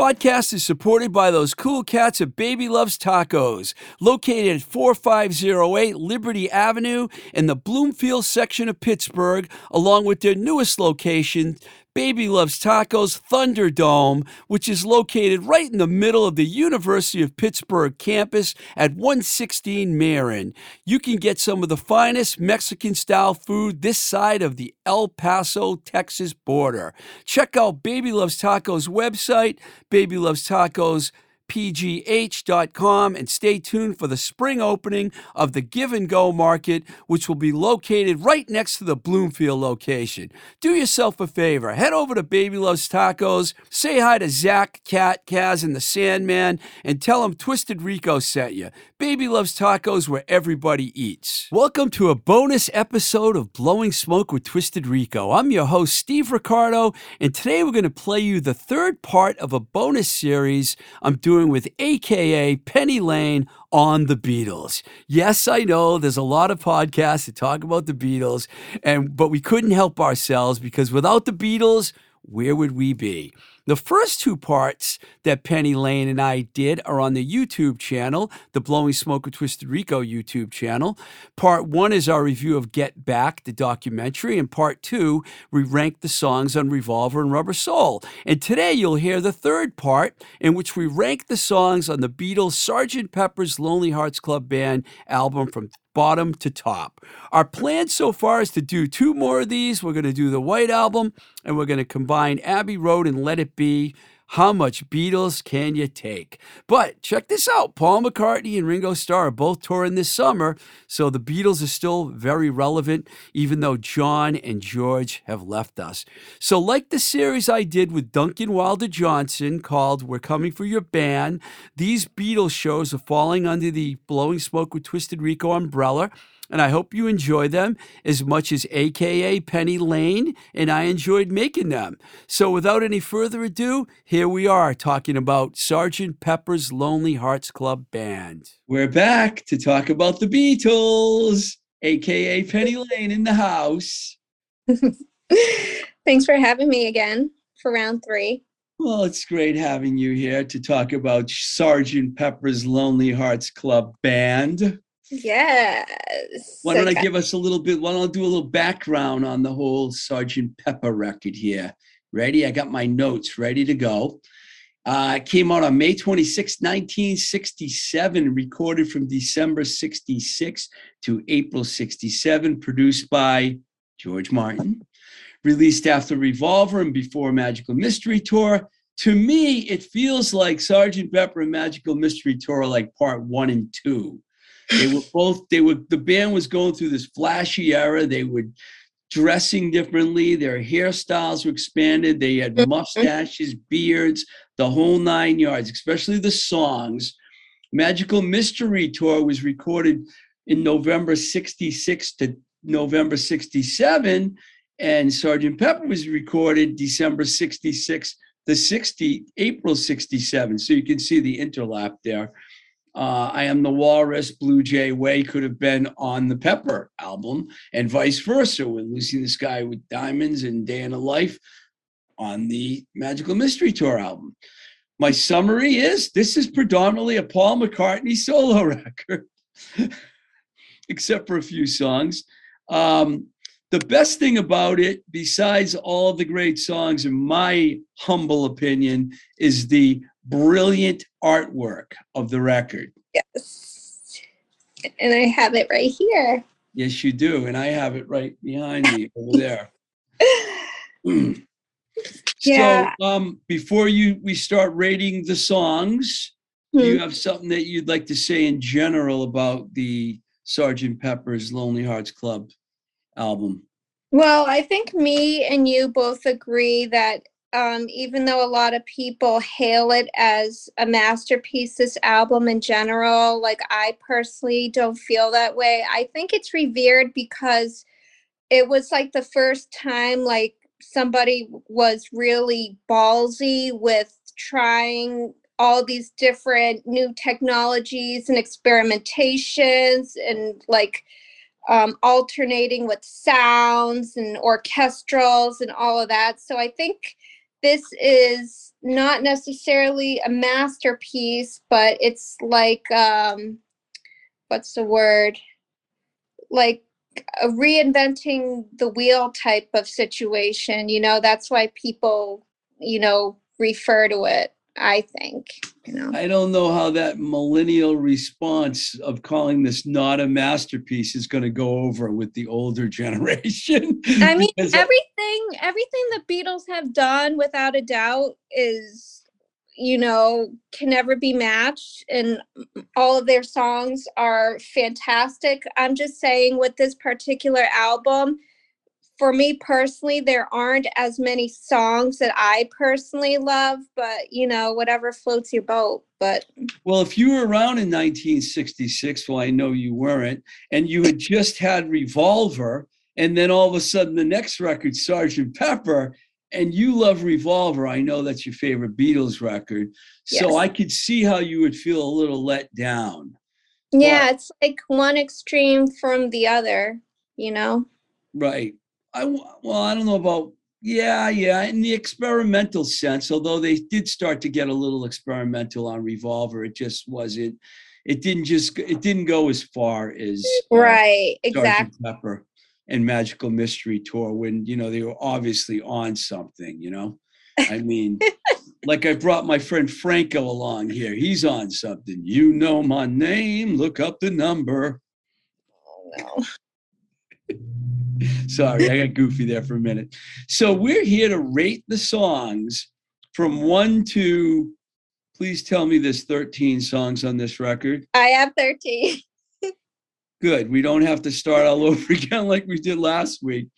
Podcast is supported by those cool cats at Baby Loves Tacos, located at 4508 Liberty Avenue in the Bloomfield section of Pittsburgh, along with their newest location, Baby Loves Tacos Thunderdome, which is located right in the middle of the University of Pittsburgh campus at 116 Marin. You can get some of the finest Mexican style food this side of the El Paso, Texas border. Check out Baby Loves Tacos website, Baby Loves Tacos pgh.com and stay tuned for the spring opening of the Give and Go Market, which will be located right next to the Bloomfield location. Do yourself a favor, head over to Baby Loves Tacos, say hi to Zach, Cat, Kaz, and the Sandman, and tell them Twisted Rico sent you. Baby Loves Tacos where everybody eats. Welcome to a bonus episode of Blowing Smoke with Twisted Rico. I'm your host, Steve Ricardo, and today we're going to play you the third part of a bonus series I'm doing with AKA Penny Lane on the Beatles. Yes, I know there's a lot of podcasts that talk about the Beatles, and but we couldn't help ourselves because without the Beatles, where would we be? The first two parts that Penny Lane and I did are on the YouTube channel, the Blowing Smoke with Twisted Rico YouTube channel. Part one is our review of Get Back, the documentary, and part two, we rank the songs on Revolver and Rubber Soul. And today you'll hear the third part, in which we rank the songs on the Beatles' Sgt. Pepper's Lonely Hearts Club Band album from bottom to top. Our plan so far is to do two more of these. We're going to do the White Album and we're going to combine Abbey Road and Let It Be. How much Beatles can you take? But check this out Paul McCartney and Ringo Starr are both touring this summer, so the Beatles are still very relevant, even though John and George have left us. So, like the series I did with Duncan Wilder Johnson called We're Coming for Your Band, these Beatles shows are falling under the Blowing Smoke with Twisted Rico umbrella and I hope you enjoy them as much as AKA Penny Lane and I enjoyed making them. So without any further ado, here we are talking about Sergeant Pepper's Lonely Hearts Club Band. We're back to talk about the Beatles, AKA Penny Lane in the house. Thanks for having me again for round three. Well, it's great having you here to talk about Sergeant Pepper's Lonely Hearts Club Band. Yes. Why don't okay. I give us a little bit? Why don't I do a little background on the whole Sergeant Pepper record here? Ready? I got my notes ready to go. Uh, it came out on May 26, 1967, recorded from December 66 to April 67, produced by George Martin, released after Revolver and before Magical Mystery Tour. To me, it feels like Sergeant Pepper and Magical Mystery Tour are like part one and two. They were both, they were, the band was going through this flashy era. They were dressing differently. Their hairstyles were expanded. They had mm-hmm. mustaches, beards, the whole nine yards, especially the songs. Magical Mystery Tour was recorded in November 66 to November 67. And Sergeant Pepper was recorded December 66 to 60, April 67. So you can see the interlap there uh, I Am the Walrus, Blue Jay Way could have been on the Pepper album, and vice versa, with Lucy in the Sky with Diamonds and Day in a Life on the Magical Mystery Tour album. My summary is this is predominantly a Paul McCartney solo record, except for a few songs. Um, the best thing about it, besides all the great songs, in my humble opinion, is the brilliant artwork of the record. Yes. And I have it right here. Yes, you do. And I have it right behind me over there. yeah. So um, before you we start rating the songs, mm-hmm. do you hmm. have something that you'd like to say in general about the Sergeant Pepper's Lonely Hearts Club album? Well, I think me and you both agree that um, even though a lot of people hail it as a masterpiece, this album in general, like I personally don't feel that way. I think it's revered because it was like the first time like somebody was really ballsy with trying all these different new technologies and experimentations and like um, alternating with sounds and orchestrals and all of that. So I think this is not necessarily a masterpiece, but it's like um what's the word? Like a reinventing the wheel type of situation, you know, that's why people, you know, refer to it, I think, you know. I don't know how that millennial response of calling this not a masterpiece is going to go over with the older generation. I mean, I- uh, everything everything the Beatles have done without a doubt is you know can never be matched and all of their songs are fantastic. I'm just saying with this particular album for me personally there aren't as many songs that I personally love, but you know whatever floats your boat, but Well, if you were around in 1966, well, I know you weren't, and you had just had Revolver, and then all of a sudden the next record, Sergeant Pepper, and you love Revolver. I know that's your favorite Beatles record. So Yes. I could see how you would feel a little let down. yeah, it's like one extreme from the other, you know. Right. I well, I don't know about yeah, yeah, in the experimental sense, although they did start to get a little experimental on Revolver, it just wasn't it didn't just it didn't go as far as uh, Right, exactly. Pepper and Magical Mystery Tour when you know they were obviously on something, you know. I mean, like I brought my friend Franco along here. He's on something. You know my name. Look up the number. Oh, no. Sorry, I got goofy there for a minute. So we're here to rate the songs from one to. Please tell me there's 13 songs on this record. I have 13. Good. We don't have to start all over again like we did last week.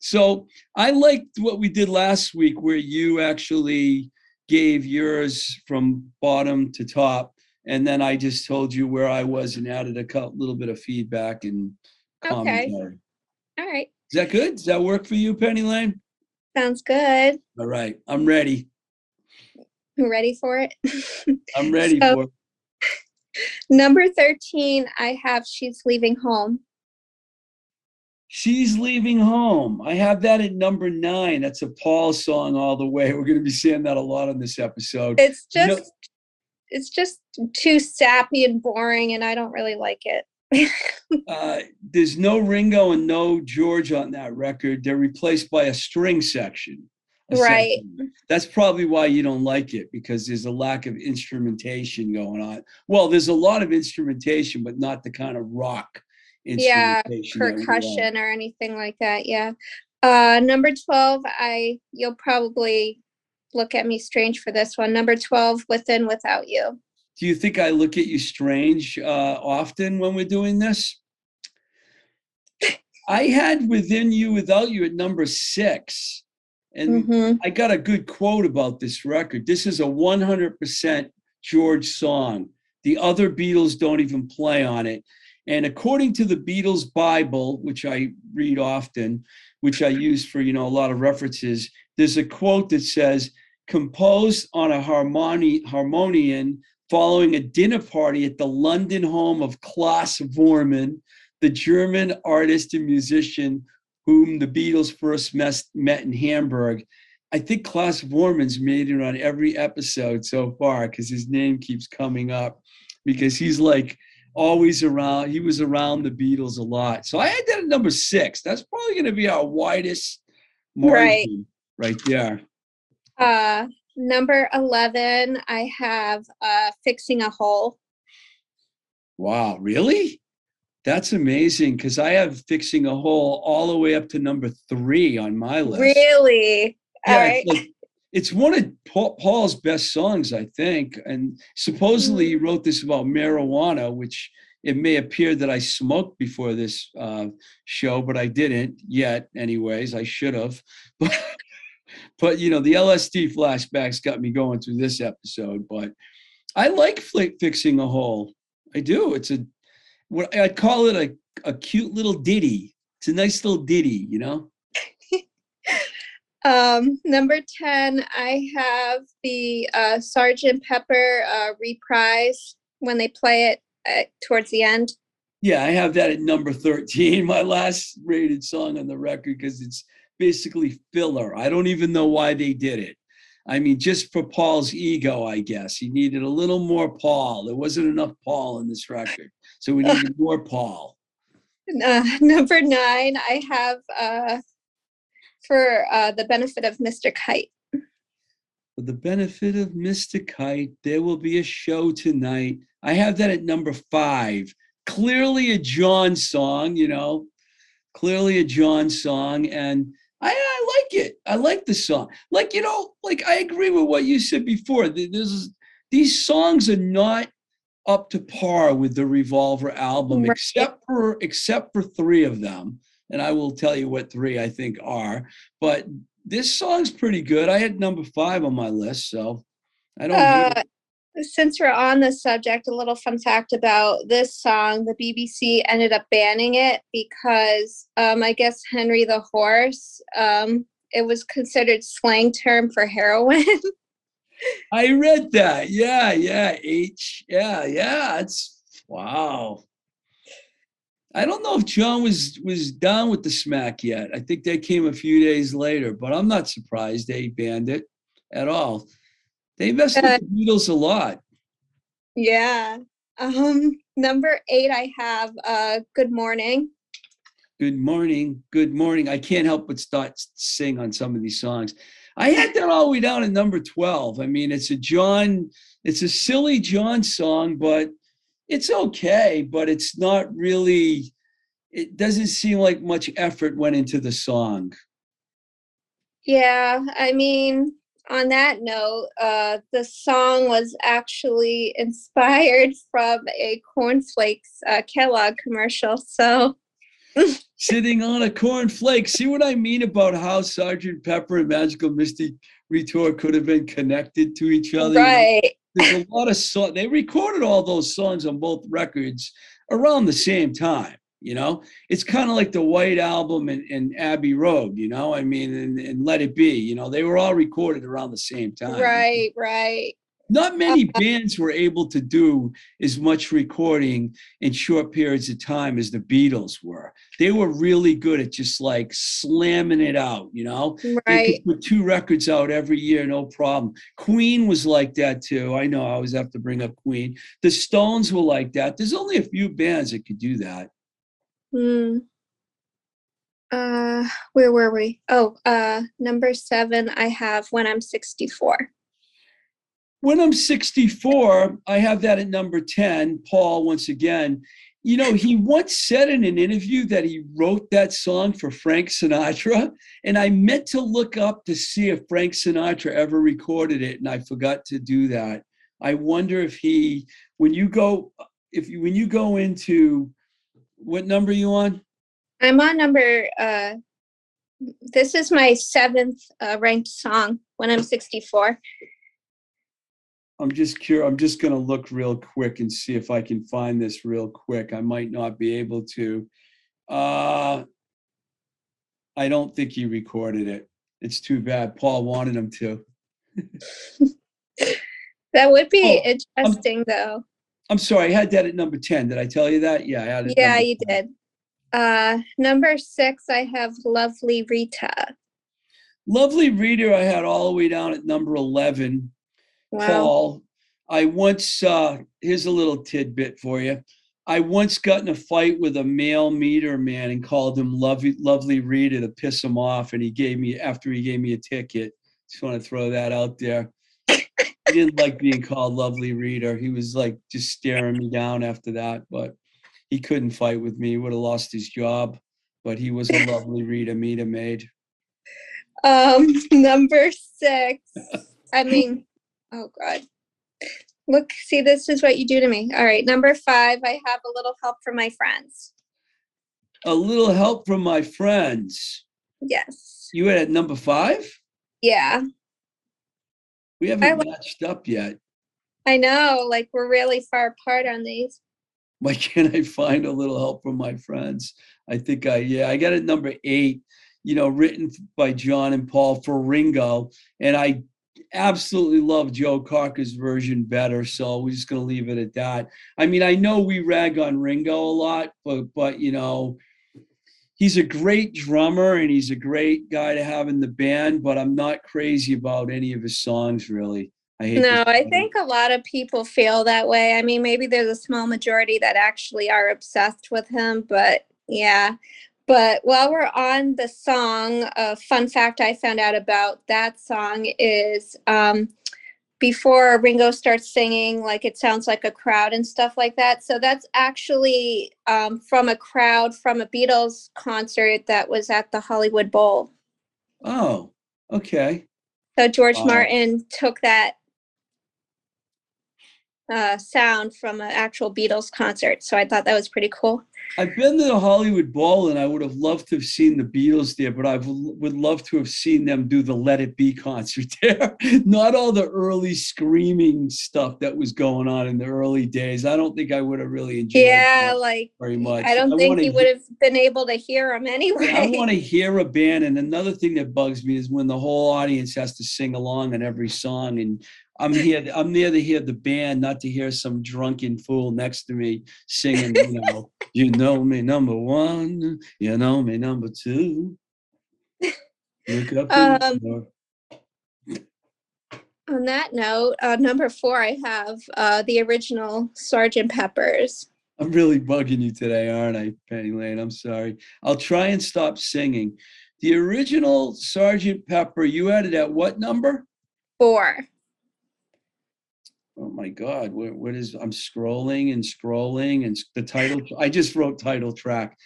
So I liked what we did last week, where you actually gave yours from bottom to top, and then I just told you where I was and added a little bit of feedback and Okay. All right. Is that good? Does that work for you, Penny Lane? Sounds good. All right, I'm ready. You ready for it? I'm ready So- for it. Number 13, I have She's Leaving Home. She's leaving home. I have that at number nine. That's a Paul song all the way. We're going to be saying that a lot on this episode. It's You know- just it's just too sappy and boring and I don't really like it. Uh, there's no Ringo and no George on that record. They're replaced by a string section. Right. That's probably why you don't like it because there's a lack of instrumentation going on. Well, there's a lot of instrumentation, but not the kind of rock Yeah. Percussion or anything like that. Yeah. Uh number 12, I you'll probably look at me strange for this one. Number 12, Within Without You. Do you think I look at you strange uh, often when we're doing this? I had Within You Without You at number six. And Mhm. I got a good quote about this record. This is a 100% George song. The other Beatles don't even play on it. And according to the Beatles Bible, which I read often, which I use for, you know, a lot of references, there's a quote that says, composed on a harmoni- harmonium following a dinner party at the London home of Klaus Voormann, the German artist and musician whom the Beatles first mes- met in Hamburg. I think Klaus Voormann's made it on every episode so far because his name keeps coming up because he's like always around. He was around the Beatles a lot. So I had that at number six. That's probably going to be our widest Right. margin right there. Uh number 11, I have uh Fixing a Hole. Wow, really? That's amazing because I have fixing a hole all the way up to number three on my list. Really? All Yeah, right. it's, like- it's one of Paul's best songs, I think. And supposedly he wrote this about marijuana, which it may appear that I smoked before this uh, show, but I didn't yet. Anyways, I should have. But, but you know, the LSD flashbacks got me going through this episode. But I like fixing a hole. I do. It's a what I call it a, a cute little ditty. It's a nice little ditty, you know. Um, number 10, I have the uh, Sergeant Pepper uh, reprise when they play it uh, towards the end. Yeah, I have that at number 13, my last rated song on the record, because it's basically filler. I don't even know why they did it. I mean, just for Paul's ego, I guess. He needed a little more Paul. There wasn't enough Paul in this record. So we needed more Paul. Uh, number nine, I have uh, for uh, the benefit of Mr. Kite. For the benefit of Mr. Kite, there will be a show tonight. I have that at number five. Clearly a John song, you know, clearly a John song. And I, I like it. I like the song. Like, you know, like I agree with what you said before. There's, these songs are not up to par with the Revolver album, Right. except for except for three of them. And I will tell you what three I think are. But this song's pretty good. I had number five on my list, so I don't. Uh, since we're on the subject, a little fun fact about this song: the BBC ended up banning it because um, I guess Henry the Horse. Um, it was considered slang term for heroin. I read that. Yeah, yeah. H. Yeah, yeah. It's wow. I don't know if John was was down with the smack yet. I think they came a few days later, but I'm not surprised they banned it at all. They messed with Uh, the Beatles a lot. yeah. Um, number eight, I have uh, "Good Morning." Good morning. Good morning. I can't help but start to sing on some of these songs. I had that all the way down at number 12. I mean, it's a John, it's a silly John song, but it's okay, but it's not really, it doesn't seem like much effort went into the song. Yeah, I mean, on that note, uh, the song was actually inspired from a cornflakes uh, Kellogg commercial. So, Sitting on a cornflake. See what I mean about how Sergeant Pepper and Magical Mystery Tour could have been connected to each other? right. there's a lot of songs. They recorded all those songs on both records around the same time. You know, it's kind of like the White Album and, and Abbey Road. You know, I mean, and, and Let It Be. You know, they were all recorded around the same time. Right, right. Not many bands were able to do as much recording in short periods of time as the Beatles were. They were really good at just like slamming it out. You know, they Right. could put two records out every year, no problem. Queen was like that too. I know I always have to bring up Queen. The Stones were like that. There's only a few bands that could do that. Hmm. Uh, where were we? Oh, uh, number seven, I have when I'm 64. When I'm 64, I have that at number 10. Paul, once again, you know, he once said in an interview that he wrote that song for Frank Sinatra. And I meant to look up to see if Frank Sinatra ever recorded it, and I forgot to do that. I wonder if he, when you go, if you, when you go into, what number you on? I'm on number, uh, this is my seventh uh, ranked song when I'm 64. I'm just curious. I'm just going to look real quick and see if I can find this real quick. I might not be able to. Uh, I don't think he recorded it. It's too bad. Paul wanted him to. That would be Oh, interesting, though. I'm sorry. I had that at number 10. Did I tell you that? Yeah, I had it. Yeah, you 10. did. Uh, number six, I have Lovely Rita. Lovely Rita, I had all the way down at number 11. Wow. Paul, I once, uh, here's a little tidbit for you. I once got in a fight with a male meter man and called him lovely, lovely Rita to piss him off. And he gave me, after he gave me a ticket, just want to throw that out there. He didn't like being called lovely Rita. He was like just staring me down after that, but he couldn't fight with me. He would have lost his job, but he was a lovely Rita meter maid. Um, number six. I mean, oh God. Look, see, this is what you do to me. All right, number five, I have a little help from my friends. A little help from my friends. Yes. You had at number five? Yeah, We haven't like- matched up yet. I know. Like, we're really far apart on these. Why can't I find a little help from my friends? I think I, yeah, I got it number eight, you know, written by John and Paul for Ringo. And I absolutely love Joe Cocker's version better. So we're just going to leave it at that. I mean, I know we rag on Ringo a lot, but, but, you know, he's a great drummer and he's a great guy to have in the band, but I'm not crazy about any of his songs really. I no, I think a lot of people feel that way. I mean, maybe there's a small majority that actually are obsessed with him, but yeah. But while we're on the song, a fun fact I found out about that song is um, before Ringo starts singing, like it sounds like a crowd and stuff like that. So that's actually um, from a crowd from a Beatles concert that was at the Hollywood Bowl. Oh, okay. So George Martin took that uh, sound from an actual Beatles concert. So I thought that was pretty cool. I've been to the Hollywood Bowl and I would have loved to have seen the Beatles there, but I would love to have seen them do the Let It Be concert there. Not all the early screaming stuff that was going on in the early days. I don't think I would have really enjoyed yeah, like very much. I don't I think you would have been able to hear them anyway. I want to hear a band. And another thing that bugs me is when the whole audience has to sing along on every song and I'm here. I'm there to hear the band, not to hear some drunken fool next to me singing. You know, you know me number one. You know me number two. Look up. Um, on that note, uh, number four, I have uh, the original Sergeant Pepper's. I'm really bugging you today, aren't I, Penny Lane? I'm sorry. I'll try and stop singing. The original Sergeant Pepper, you had it at what number? Four oh my god what, what is i'm scrolling and scrolling and the title i just wrote title track.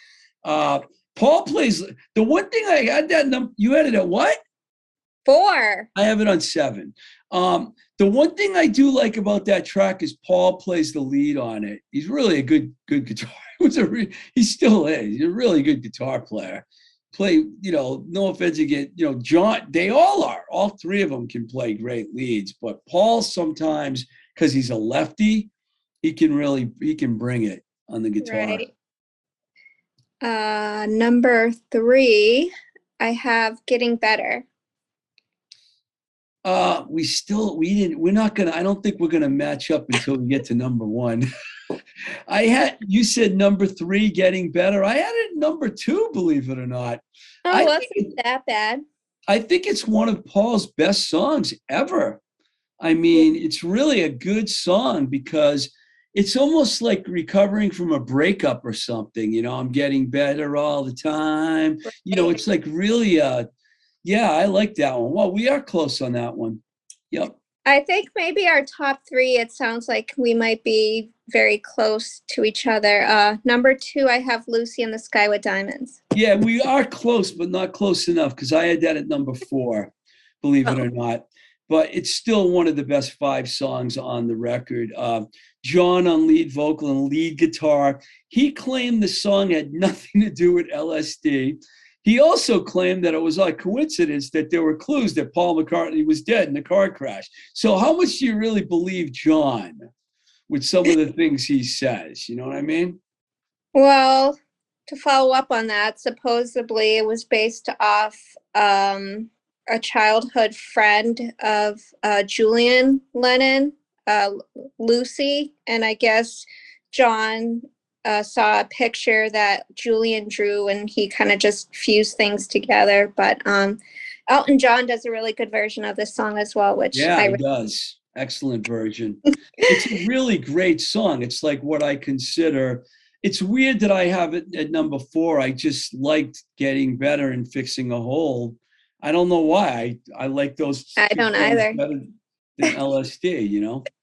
Uh paul plays the one thing i had that number you had it at what? Four. I have it on seven. Um the one thing i do like about that track is paul plays the lead on it. He's really a good good guitar he was a re- he still is. He's a really good guitar player. Play, you know, no offense again, you know, John, they all are. All three of them can play great leads, but Paul sometimes because he's a lefty, he can really he can bring it on the guitar. Right. Uh, number three, I have getting better. Uh, we still we didn't. We're not gonna. I don't think we're gonna match up until we get to number one. I had you said number three, getting better. I had it number two, believe it or not. Oh, I wasn't it, that bad. I think it's one of Paul's best songs ever. I mean, it's really a good song because it's almost like recovering from a breakup or something. You know, I'm getting better all the time. You know, it's like really, uh, yeah, I like that one. Well, we are close on that one. Yep. I think maybe our top three, it sounds like we might be very close to each other. Uh, number two, I have Lucy in the Sky with Diamonds. Yeah, we are close, but not close enough because I had that at number four, believe it oh. or not but it's still one of the best five songs on the record. Uh, John on lead vocal and lead guitar. He claimed the song had nothing to do with LSD. He also claimed that it was a coincidence that there were clues that Paul McCartney was dead in the car crash. So, how much do you really believe John with some of the things he says? You know what I mean? Well, to follow up on that, supposedly it was based off um, a childhood friend of uh, Julian Lennon, uh, Lucy, and I guess John uh, saw a picture that Julian drew, and he kind of just fused things together. But um, Elton John does a really good version of this song as well, which yeah, I he does. Excellent version. it's a really great song. It's like what I consider. It's weird that I have it at number four. I just liked getting better and fixing a hole I don't know why. I, I like those. I don't either. Better than LSD, you know?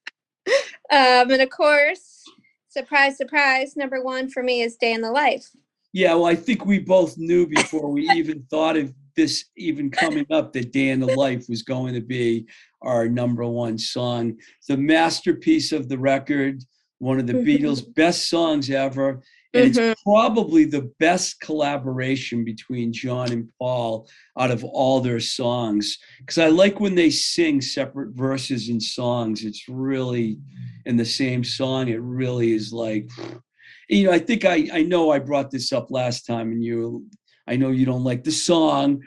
Um, and of course, surprise, surprise, number one for me is Day in the Life. Yeah, well, I think we both knew before we even thought of this even coming up that Day in the Life was going to be our number one song. The masterpiece of the record, one of the mm-hmm. Beatles' best songs ever. And mm-hmm. it's probably the best collaboration between John and Paul out of all their songs. Because I like when they sing separate verses in songs. It's really in the same song. It really is like, you know, I think I, I know I brought this up last time, and you, I know you don't like the song,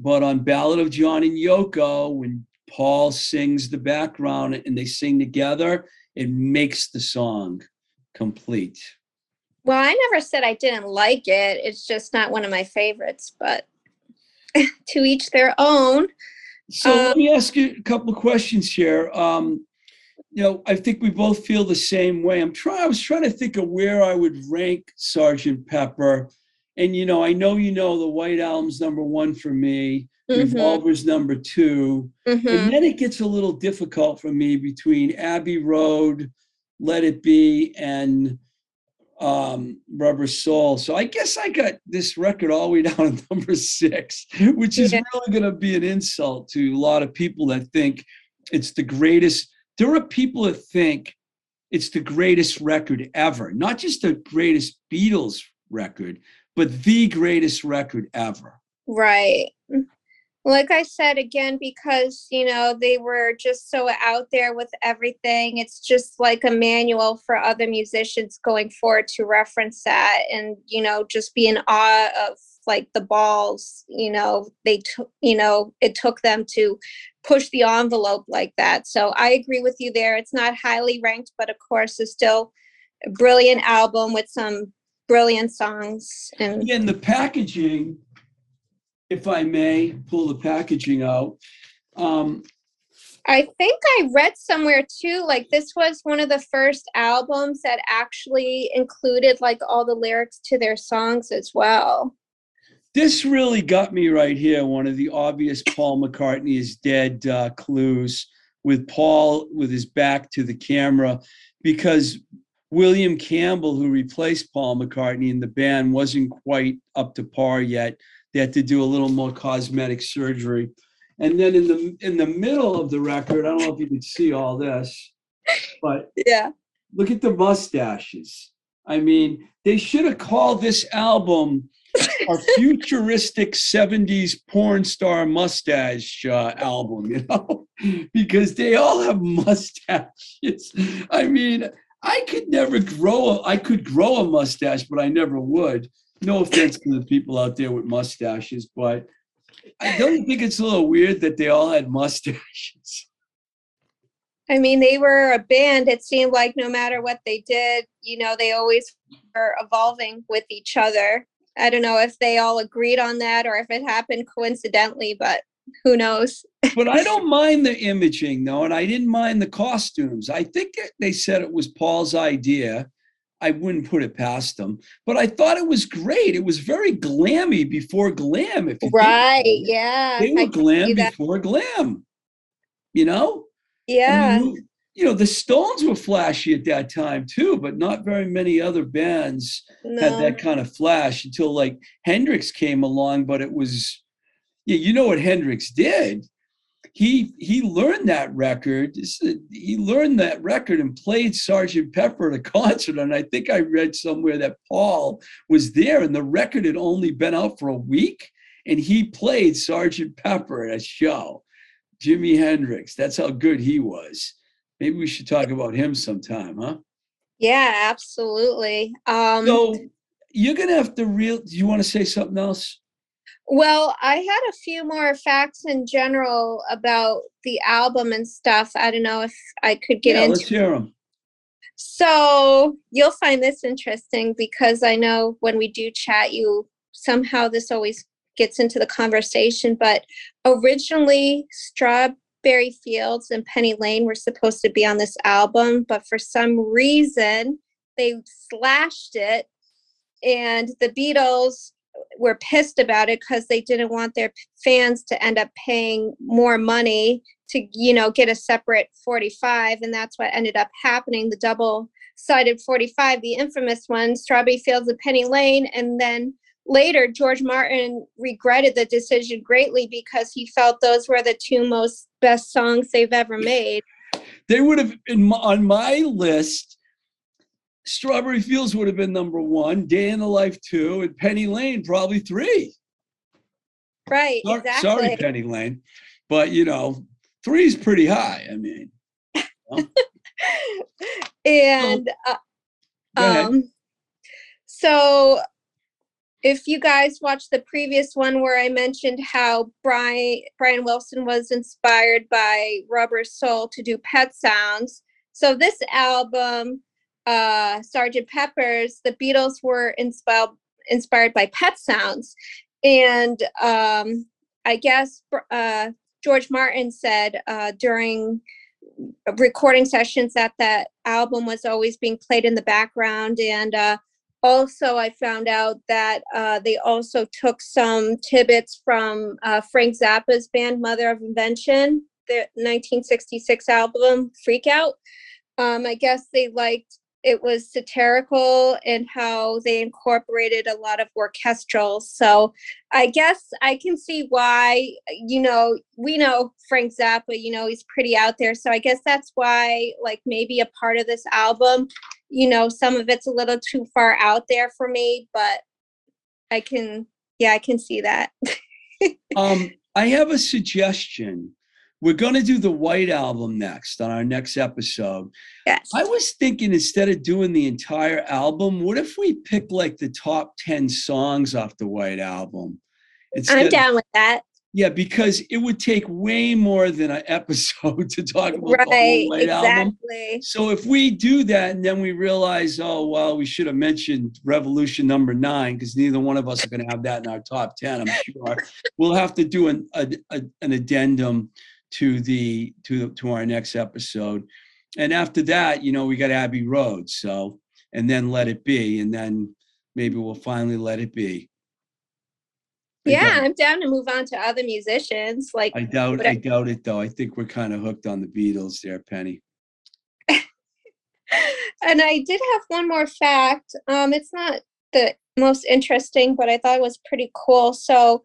but on Ballad of John and Yoko, when Paul sings the background and they sing together, it makes the song complete. Well, I never said I didn't like it. It's just not one of my favorites, but to each their own. So Um, let me ask you a couple of questions here. Um, you know, I think we both feel the same way. I'm trying. I was trying to think of where I would rank Sergeant Pepper, and you know, I know you know the White Album's number one for me. Mhm, Revolver's number two, mhm. and then it gets a little difficult for me between Abbey Road, Let It Be, and um, Rubber Soul. So I guess I got this record all the way down to number six, which is Yeah. really going to be an insult to a lot of people that think it's the greatest. There are people that think it's the greatest record ever, not just the greatest Beatles record, but the greatest record ever. Right. Like I said again, because you know they were just so out there with everything. It's just like a manual for other musicians going forward to reference that, and you know, just be in awe of like the balls. You know, they took. You know, it took them to push the envelope like that. So I agree with you there. It's not highly ranked, but of course, it's still a brilliant album with some brilliant songs. And Again, the packaging, if I may pull the packaging out, um, I think I read somewhere too, like this was one of the first albums that actually included like all the lyrics to their songs as well. this really got me right here. One of the obvious Paul McCartney is dead uh, clues with Paul with his back to the camera because William Campbell, who replaced Paul McCartney in the band, wasn't quite up to par yet. They had to do a little more cosmetic surgery. And then in the in the middle of the record, I don't know if you can see all this, but Yeah. look at the mustaches. I mean, they should have called this album a futuristic 70s porn star mustache uh, album, you know, because they all have mustaches. I mean, I could never grow a, I could grow a mustache, but I never would. No offense to the people out there with mustaches, but I don't think it's a little weird that they all had mustaches. I mean, they were a band. It seemed like no matter what they did, you know, they always were evolving with each other. I don't know if they all agreed on that or if it happened coincidentally, but who knows? but I don't mind the imaging though, and I didn't mind the costumes. I think they said it was Paul's idea. I wouldn't put it past them, but I thought it was great. It was very glammy before glam. If Right. Yeah. they were glam before glam. You know, I Yeah. mean, you know, the Stones were flashy at that time too, but not very many other bands had that kind of flash until like Hendrix came along, but it was yeah, you know what Hendrix did? He he learned that record. He learned that record and played Sergeant Pepper at a concert. And I think I read somewhere that Paul was there, and the record had only been out for a week, and he played Sergeant Pepper at a show. Jimi Hendrix. That's how good he was. Maybe we should talk about him sometime, huh? Yeah, absolutely. Um, So you're gonna have to real. Do you want to say something else? Well, I had a few more facts in general about the album and stuff. I don't know if I could get yeah, into. let's hear him. So you'll find this interesting because I know when we do chat, you somehow this always gets into the conversation. But originally, Strawberry Fields and Penny Lane were supposed to be on this album, but for some reason, they slashed it. And the Beatles were pissed about it because they didn't want their fans to end up paying more money to you know get a separate 45 and that's what ended up happening the double sided 45 the infamous one strawberry fields of penny lane and then later george martin regretted the decision greatly because he felt those were the two most best songs they've ever made They would have in my, on my list. Strawberry Fields would have been number one, Day in the Life two, and Penny Lane probably three. right Sor- exactly Sorry, Penny Lane, but you know, three is pretty high. I mean, and uh. Um, so if you guys watched the previous one where I mentioned how Brian Brian Wilson was inspired by Rubber Soul to do Pet Sounds, so this album uh, Sergeant Pepper's, the Beatles were inspired inspired by Pet Sounds, and um, I guess uh, George Martin said uh, during recording sessions that that album was always being played in the background, and uh, also I found out that uh, they also took some tidbits from uh, Frank Zappa's band Mother of Invention, the 1966 album Freak Out. Um, I guess they liked it was satirical and how they incorporated a lot of orchestral. So I guess I can see why, you know, we know Frank Zappa, you know, he's pretty out there. So I guess that's why, like, maybe a part of this album, you know, some of it's a little too far out there for me, but I can, yeah, I can see that. um, I have a suggestion we're going to do the White Album next on our next episode. Yes. I was thinking instead of doing the entire album, what if we pick like the top 10 songs off the White Album? Instead I'm down with that. Yeah, because it would take way more than an episode to talk about right, the whole White exactly. album. So if we do that and then we realize, oh well, we should have mentioned Revolution number nine because neither one of us are going to have that in our top ten. I'm sure we'll have to do an a, a, an addendum to the to to our next episode. And after that, you know, we got Abbey Road. So and then let it be, and then maybe we'll finally let it be. yeah, I'm down to move on to other musicians. Like I doubt, I doubt it though. I think we're kind of hooked on the Beatles there, Penny. and I did have one more fact. Um, it's not the most interesting, but I thought it was pretty cool. So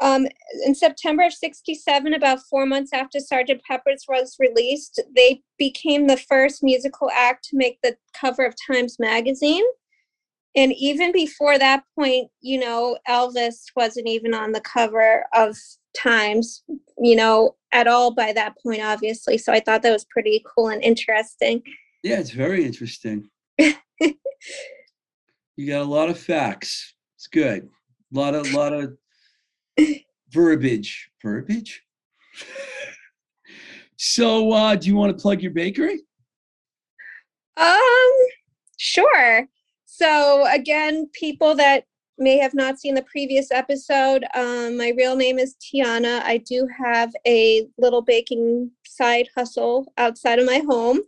um, in September of 67, about four months after Sgt. Pepper's was released, they became the first musical act to make the cover of Times Magazine. And even before that point, you know, Elvis wasn't even on the cover of Times, you know, at all by that point, obviously. So I thought that was pretty cool and interesting. Yeah, it's very interesting. you got a lot of facts. It's good. A lot of, lot of verbiage. Verbiage? so, uh, do you want to plug your bakery? Um, sure. So, again, people that may have not seen the previous episode, um, my real name is Tiana. I do have a little baking side hustle outside of my home.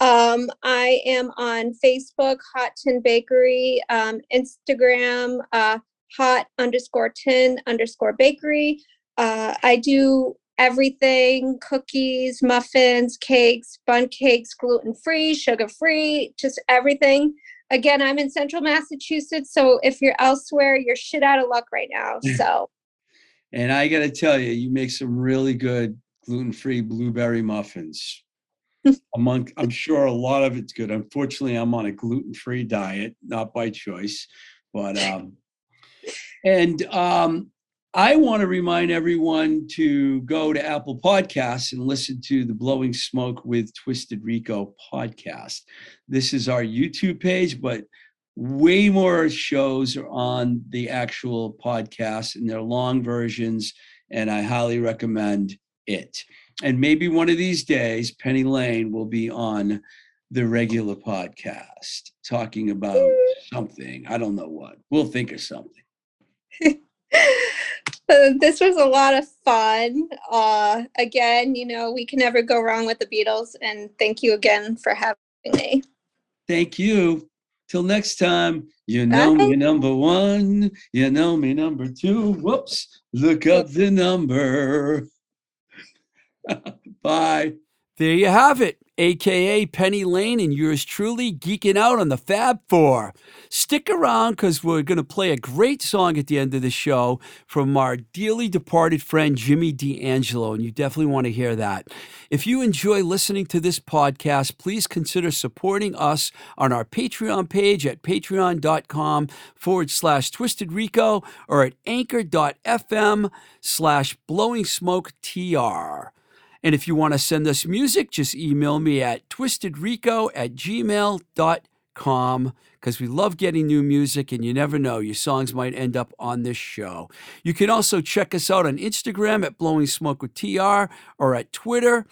Um, I am on Facebook, Hot Tin Bakery, um, Instagram, uh, hot underscore tin underscore bakery. Uh, I do everything cookies, muffins, cakes, bun cakes, gluten free, sugar free, just everything. Again, I'm in central Massachusetts. So if you're elsewhere, you're shit out of luck right now. So, and I got to tell you, you make some really good gluten free blueberry muffins. Among, I'm sure a lot of it's good. Unfortunately, I'm on a gluten free diet, not by choice, but um, and um, I want to remind everyone to go to Apple Podcasts and listen to the Blowing Smoke with Twisted Rico podcast. This is our YouTube page, but way more shows are on the actual podcast and they're long versions, and I highly recommend it. And maybe one of these days, Penny Lane will be on the regular podcast talking about something. I don't know what. We'll think of something. this was a lot of fun. Uh, again, you know, we can never go wrong with the Beatles. And thank you again for having me. Thank you. Till next time, you know Bye. me number one, you know me number two. Whoops, look up the number. Bye. There you have it aka Penny Lane, and yours truly geeking out on the Fab Four. Stick around because we're going to play a great song at the end of the show from our dearly departed friend Jimmy D'Angelo, and you definitely want to hear that. If you enjoy listening to this podcast, please consider supporting us on our Patreon page at patreon.com forward slash twisted rico or at anchor.fm slash blowing smoke tr. And if you want to send us music, just email me at twistedrico at gmail.com because we love getting new music and you never know, your songs might end up on this show. You can also check us out on Instagram at Blowing Smoke with TR or at Twitter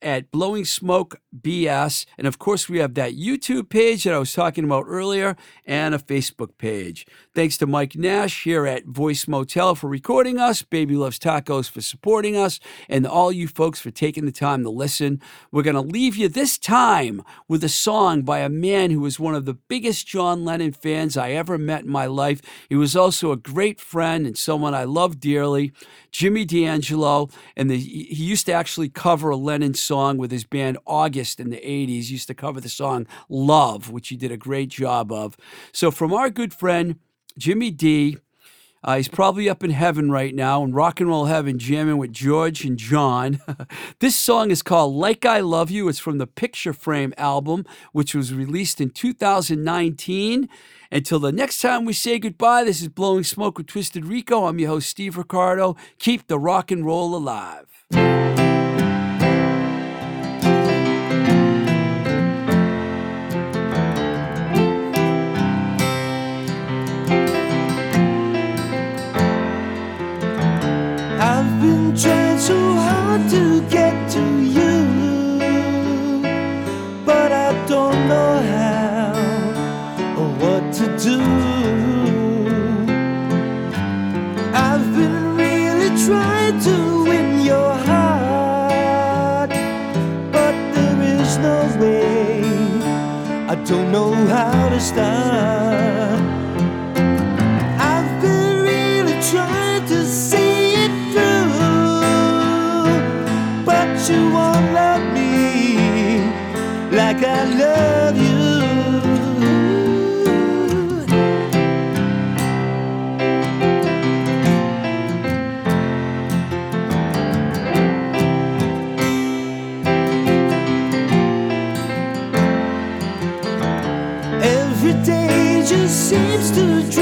at Blowing Smoke BS. And of course, we have that YouTube page that I was talking about earlier and a Facebook page. Thanks to Mike Nash here at Voice Motel for recording us, Baby Loves Tacos for supporting us, and all you folks for taking the time to listen. We're going to leave you this time with a song by a man who was one of the biggest John Lennon fans I ever met in my life. He was also a great friend and someone I love dearly, Jimmy D'Angelo. And the, he used to actually cover a Lennon song with his band August in the 80s. Used to cover the song Love, which he did a great job of. So, from our good friend, Jimmy D, uh, he's probably up in heaven right now in rock and roll heaven, jamming with George and John. this song is called Like I Love You. It's from the Picture Frame album, which was released in 2019. Until the next time we say goodbye, this is Blowing Smoke with Twisted Rico. I'm your host, Steve Ricardo. Keep the rock and roll alive. Seems to